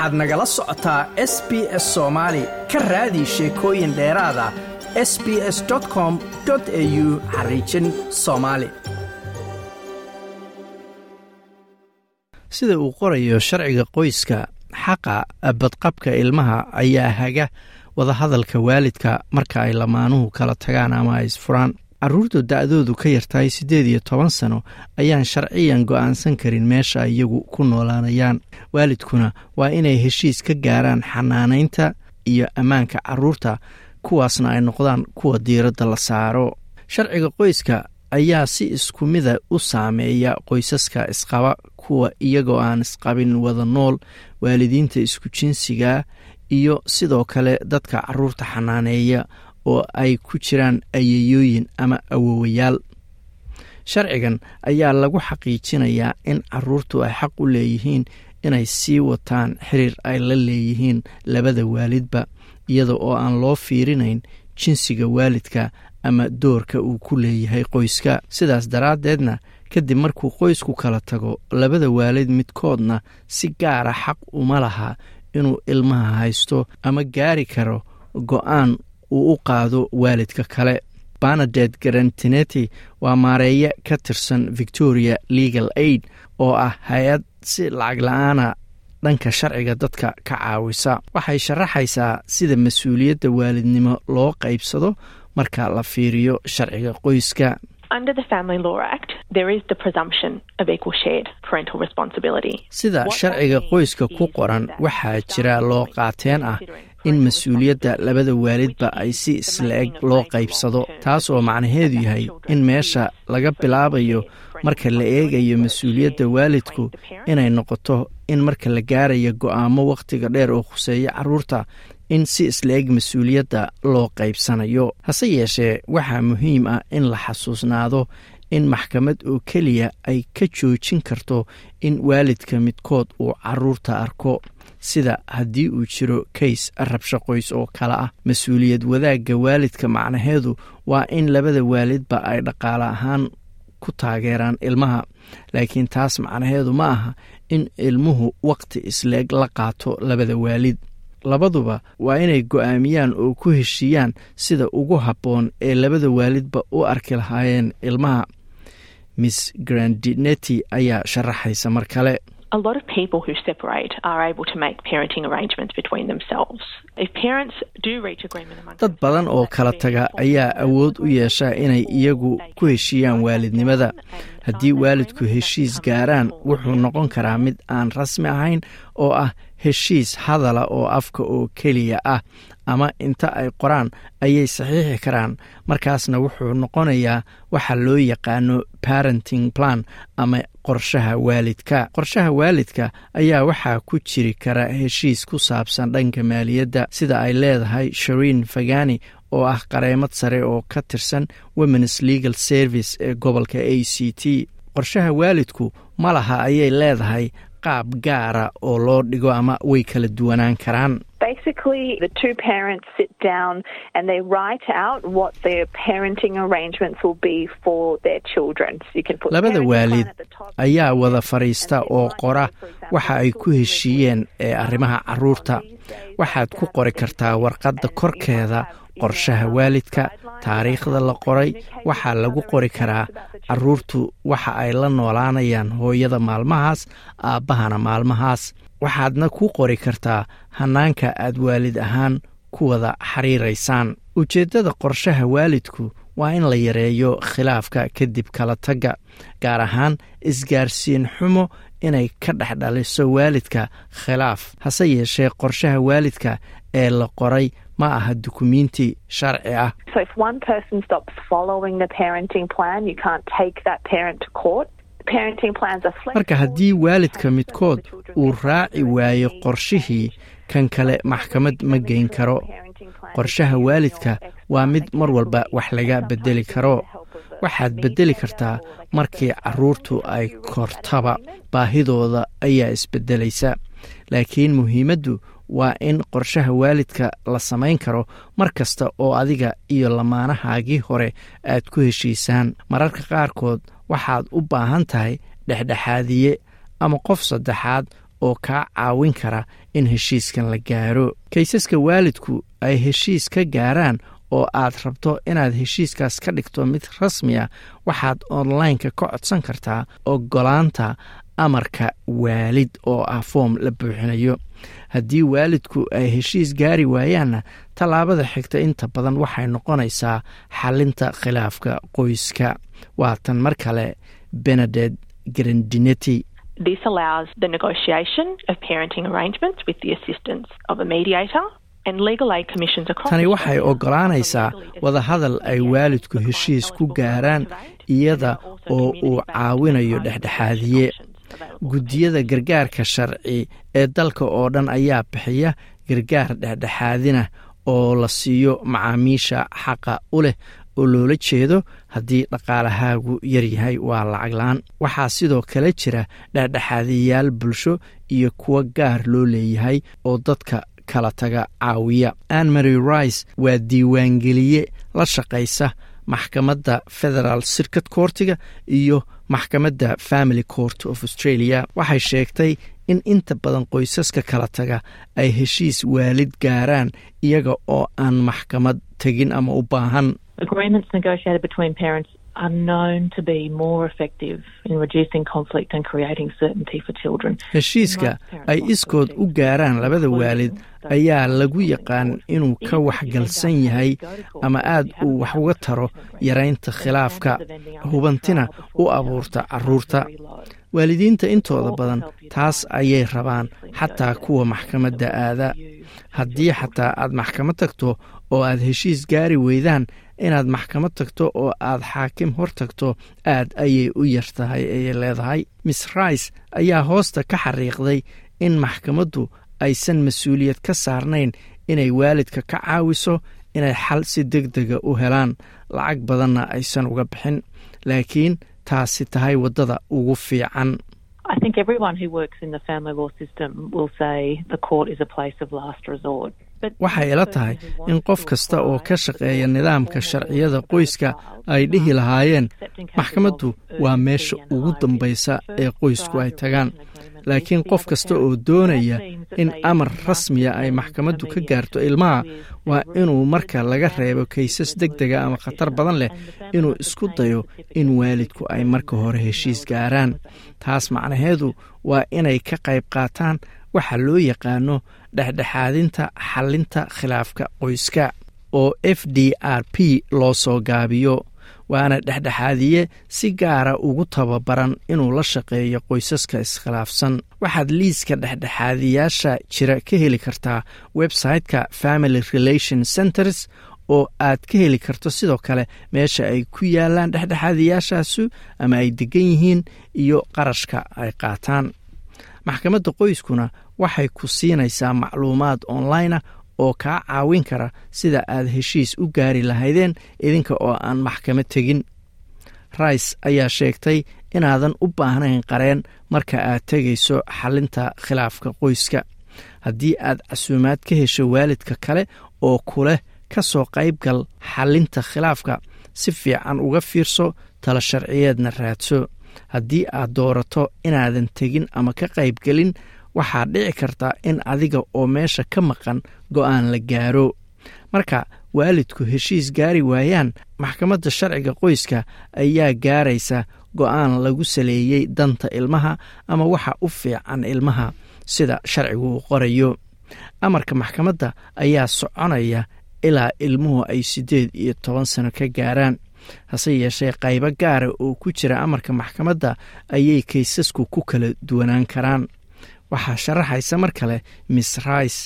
waxaad nagala socotaa s b s soomaali ka raadi sheekooyin dheeraada s b s com au xariijin soomaali sida uu qorayo sharciga qoyska xaqa badqabka ilmaha ayaa haga wadahadalka waalidka marka ay lamaanuhu kala tagaan ama ay isfuraan carruurta da'doodu ka yartahay siddeed iyo toban sano ayaan sharciyan go'aansan karin meesha iyagu ku noolaanayaan. Waalidkuna waa inay heshiis ka gaaraan xanaanaynta iyo ammaanka carruurta kuwaasna ay noqdaan kuwa diiradda la saaro. Sharciga qoyska ayaa si isku mida u saameeya qoysaska isqaba kuwa iyagoo aan isqabin wada nool waalidiinta isku jinsiga iyo sidoo kale dadka carruurta xanaaneeya oo ay ku jiraan ayayooyin ama awowayaal sharcigan ayaa lagu xaqiijinayaa in carruurtu ay xaq u leeyihiin inay sii wataan xiriir ay la leeyihiin labada waalidba iyada oo aan loo fiirinayn jinsiga waalidka ama doorka uu ku leeyahay qoyska. Sidaas daraaddeedna kadib markuu qoysku kala tago labada waalid midkoodna si gaara xaq uma laha inuu ilmaha haysto ama gaari karo go'aan uu u qaado waalidka kale. Banadet garantineti waa maareeye ka tirsan victoria legal aid oo ah hay'ad si lacag la'aana dhanka sharciga dadka ka caawisa. Waxay sharaxaysaa sida mas'uuliyadda waalidnimo loo qaybsado marka la fiiriyo sharciga qoyska sida sharciga qoyska ku qoran waxaa jira loo qaateen ah in mas'uuliyadda labada waalidba ay si isla-eg loo qaybsado taas oo macnaheedu yahay in meesha laga bilaabayo marka la eegayo mas'uuliyadda waalidku inay noqoto in marka la gaarayo go'aamo wakhtiga dheer oo khuseeya carruurta in si isla-eg mas'uuliyadda loo qaybsanayo. Hase yeeshee waxaa muhiim ah in la xasuusnaado in maxkamad oo keliya ay ka joojin karto in waalidka midkood uu carruurta arko. Sida haddii uu jiro kays rabsho qoys oo kale ah mas'uuliyad wadaagga waalidka macnaheedu waa in labada waalidba ay dhaqaale ahaan ku taageeraan ilmaha. Laakiin taas macnaheedu ma aha in ilmuhu wakhti isleeg la qaato labada waalid labaduba waa inay go'aamiyaan oo ku heshiiyaan sida ugu habboon ee labada waalidba u arki lahaayeen ilmaha. Miss grandineti ayaa sharaxaysa mar kale. Dad badan oo kala taga ayaa awood u yeesha inay iyagu ku heshiiyaan waalidnimada. Haddii waalidku heshiis gaaraan wuxuu noqon karaa mid aan rasmi ahayn oo ah heshiis hadala oo afka oo keliya ah ama inta ay qoraan ayay saxiixi karaan. Markaasna wuxuu noqonayaa waxa loo yaqaano parenting plan ama qorshaha waalidka. Qorshaha waalidka ayaa waxaa ku jiri kara heshiis ku saabsan dhanka maaliyadda sida ay leedahay shariin fagani oo ah qareemad sare oo ka tirsan womens legal service ee gobolka a c t. Qorshaha waalidku ma laha ayay leedahay qaab gaara oo loo dhigo ama way kala duwanaan karaan. Labada waalid ayaa wada fadhiista oo qora waxa ay ku heshiiyeen ee arrimaha carruurta waxaad ku qori kartaa warqadda korkeeda qorshaha waalidka taariikhda la qoray waxaa lagu qori karaa. Carruurtu waxa ay la noolaanayaan hooyada maalmahaas aabbahana maalmahaas. Waxaadna ku qori kartaa hannaanka aad waalid ahaan ku wada xiriiraysaan. Ujeeddada qorshaha waalidku waa in la yareeyo khilaafka kadib kala tagga gaar ahaan isgaarsiin xumo inay ka dhex dhaliso waalidka khilaaf. Hase yeeshee qorshaha waalidka ee la qoray ma aha dukumiinti sharci ah. Marka haddii waalidka midkood uu raaci waayo qorshihii kan kale maxkamad ma geyn karo. Qorshaha waalidka waa mid mar walba wax laga bedeli karo. Waxaad beddeli kartaa markii carruurtu ay kortaba baahidooda ayaa isbeddelaysa. Laakiin muhiimaddu waa in qorshaha waalidka la samayn karo mar kasta oo adiga iyo lamaanahaagii hore aad ku heshiisaan. Mararka qaarkood waxaad u baahan tahay dhexdhexaadiye ama qof saddexaad oo kaa caawin kara in heshiiskan la gaaro. Kaysaska waalidku ay heshiis ka gaaraan oo aad rabto inaad heshiiskaas ka dhigto mid rasmi ah waxaad onlineka ka codsan kartaa ogolaanta amarka waalid oo ah foom la buuxinayo. Haddii waalidku ay heshiis gaari waayaanna tallaabada xigta inta badan waxay noqonaysaa xalinta khilaafka qoyska. Waa tan mar kale benedet grandinetti This allows the negotiation of parenting arrangements with the assistance of a mediator. tani waxay ogolaanaysaa wadahadal ay waalidku heshiis ku gaaraan iyada oo uu caawinayo dhexdhexaadiye guddiyada gargaarka sharci ee dalka oo dhan ayaa bixiya gargaar dhexdhexaadina oo la siiyo macaamiisha xaqa u leh oo loola jeedo haddii dhaqaalahaagu yaryahay waa lacaglaan waxaa sidoo kale jira dhexdhexaadiyayaal bulsho iyo kuwo gaar loo leeyahay oo dadka kala taga caawiya. Ann mary rice waa diiwaangeliye la shaqaysa maxkamadda federal circuit courtiga iyo maxkamadda family court of australia waxay sheegtay in inta badan qoysaska kala taga ay heshiis waalid gaaraan iyaga oo aan maxkamad tegin ama u baahan heshiiska ay iskood u gaaraan labada waalid ayaa lagu yaqaan inuu ka waxgalsan yahay ama aad uu wax uga taro yaraynta khilaafka hubantina u abuurta carruurta. waalidiinta intooda badan taas ayay rabaan xataa kuwa maxkamadda aada haddii xataa aad maxkamad tagto oo aad heshiis gaari weydaan inaad maxkamad tagto oo aad xaakim hor tagto aad ayay u yar tahay ayay leedahay. Miss rice ayaa hoosta ka xariiqday in maxkamaddu aysan mas'uuliyad ka saarnayn inay waalidka ka caawiso inay xal si deg dega u helaan. Lacag badanna aysan uga bixin laakiin taasi tahay waddada ugu fiican waxay ila tahay in qof kasta oo ka shaqeeya nidaamka sharciyada qoyska ay dhihi lahaayeen. maxkamaddu waa meesha ugu dambaysa ee qoysku ay tagaan laakiin qof kasta oo doonaya in amar rasmiya ay maxkamaddu ka gaarto ilmaha waa inuu marka laga reebo kaysas deg dega ama khatar badan leh inuu isku dayo in waalidku ay marka hore heshiis gaaraan. Taas macnaheedu waa inay ka qayb qaataan waxa loo yaqaano dhexdhexaadinta xalinta khilaafka qoyska oo f d r p loo soo gaabiyo waana dhexdhexaadiye si gaara ugu tababaran inuu la shaqeeyo qoysaska iskhilaafsan. Waxaad liiska dhexdhexaadiyaasha jira ka heli kartaa website-ka family relation centers oo aad ka heli karto sidoo kale meesha ay ku yaalaan dhexdhexaadiyaashaasu ama ay degan yihiin iyo qarashka ay qaataan. Maxkamadda qoyskuna waxay ku siinaysaa macluumaad onlinea oo kaa caawin kara sida aad heshiis u gaari lahaydeen idinka oo aan maxkamad tegin. Rice ayaa sheegtay inaadan u baahnayn qareen marka aad tegayso xalinta khilaafka qoyska. Haddii aad casuumaad ka hesho waalidka kale oo kuleh ka soo qaybgal xalinta khilaafka si fiican uga fiirso tala sharciyeedna raadso. Haddii aad doorato inaadan tegin ama ka qaybgelin waxaa dhici karta in adiga oo meesha ka maqan go'aan la gaaro. Marka waalidku heshiis gaari waayaan maxkamadda sharciga qoyska ayaa gaaraysa go'aan lagu saleeyey danta ilmaha ama waxa u fiican ilmaha sida sharcigu uu qorayo. Amarka maxkamadda ayaa soconaya ilaa ilmuhu ay siddeed iyo toban sano ka gaaraan. Hase yeeshee qaybo gaara oo ku jira amarka maxkamadda ayay kaysasku ku kala duwanaan karaan waxaa sharaxaysa mar kale miss rice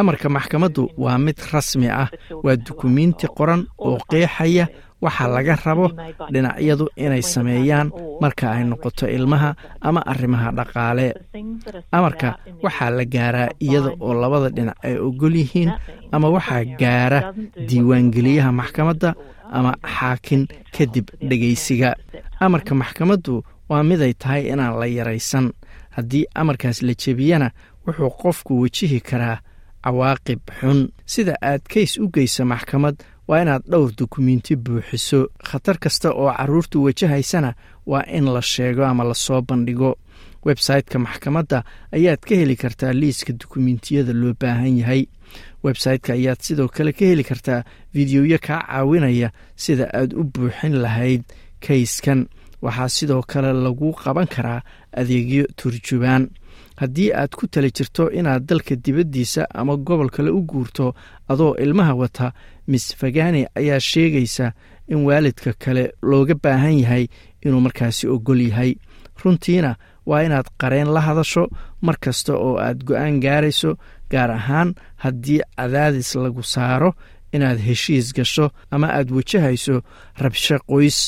amarka maxkamaddu waa mid rasmi ah waa dukumiinti qoran oo qeexaya waxa laga rabo dhinacyadu inay sameeyaan marka ay noqoto ilmaha ama arrimaha dhaqaale. Amarka waxaa la gaaraa iyada oo labada dhinac ay ogol yihiin ama waxaa gaara diiwaangeliyaha maxkamadda ama xaakin kadib dhegaysiga amarka maxkamaddu waa miday tahay inaan la yaraysan. Haddii amarkaas la jebiyana wuxuu qofku wejihi karaa cawaaqib xun. Sida aad kays u geysa maxkamad waa inaad dhowr dukumiinti buuxiso. Khatar kasta oo carruurtu wajahaysana waa in la sheego ama la soo bandhigo. Websayte-ka maxkamadda ayaad ka heli kartaa liiska dukumiintiyada loo baahan yahay. Websayte-ka ayaad sidoo kale ka heli kartaa fideoyo kaa caawinaya sida aad u buuxin lahayd kayskan waxaa sidoo kale lagu qaban karaa adeegyo turjubaan haddii aad ku tala jirto inaad dalka dibaddiisa ama gobol kale u guurto adoo ilmaha wata miss fagani ayaa sheegaysa in waalidka kale looga baahan yahay inuu markaasi ogol yahay. Runtiina waa inaad qareen la hadasho mar kasta oo aad go'aan gaarayso gaar ahaan haddii cadaadis lagu saaro inaad heshiis gasho ama aad wajahayso rabsho qoys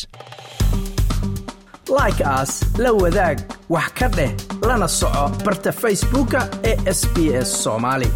like aas la wadaag wax ka dheh lana soco barta facebooka ee sb s soomaali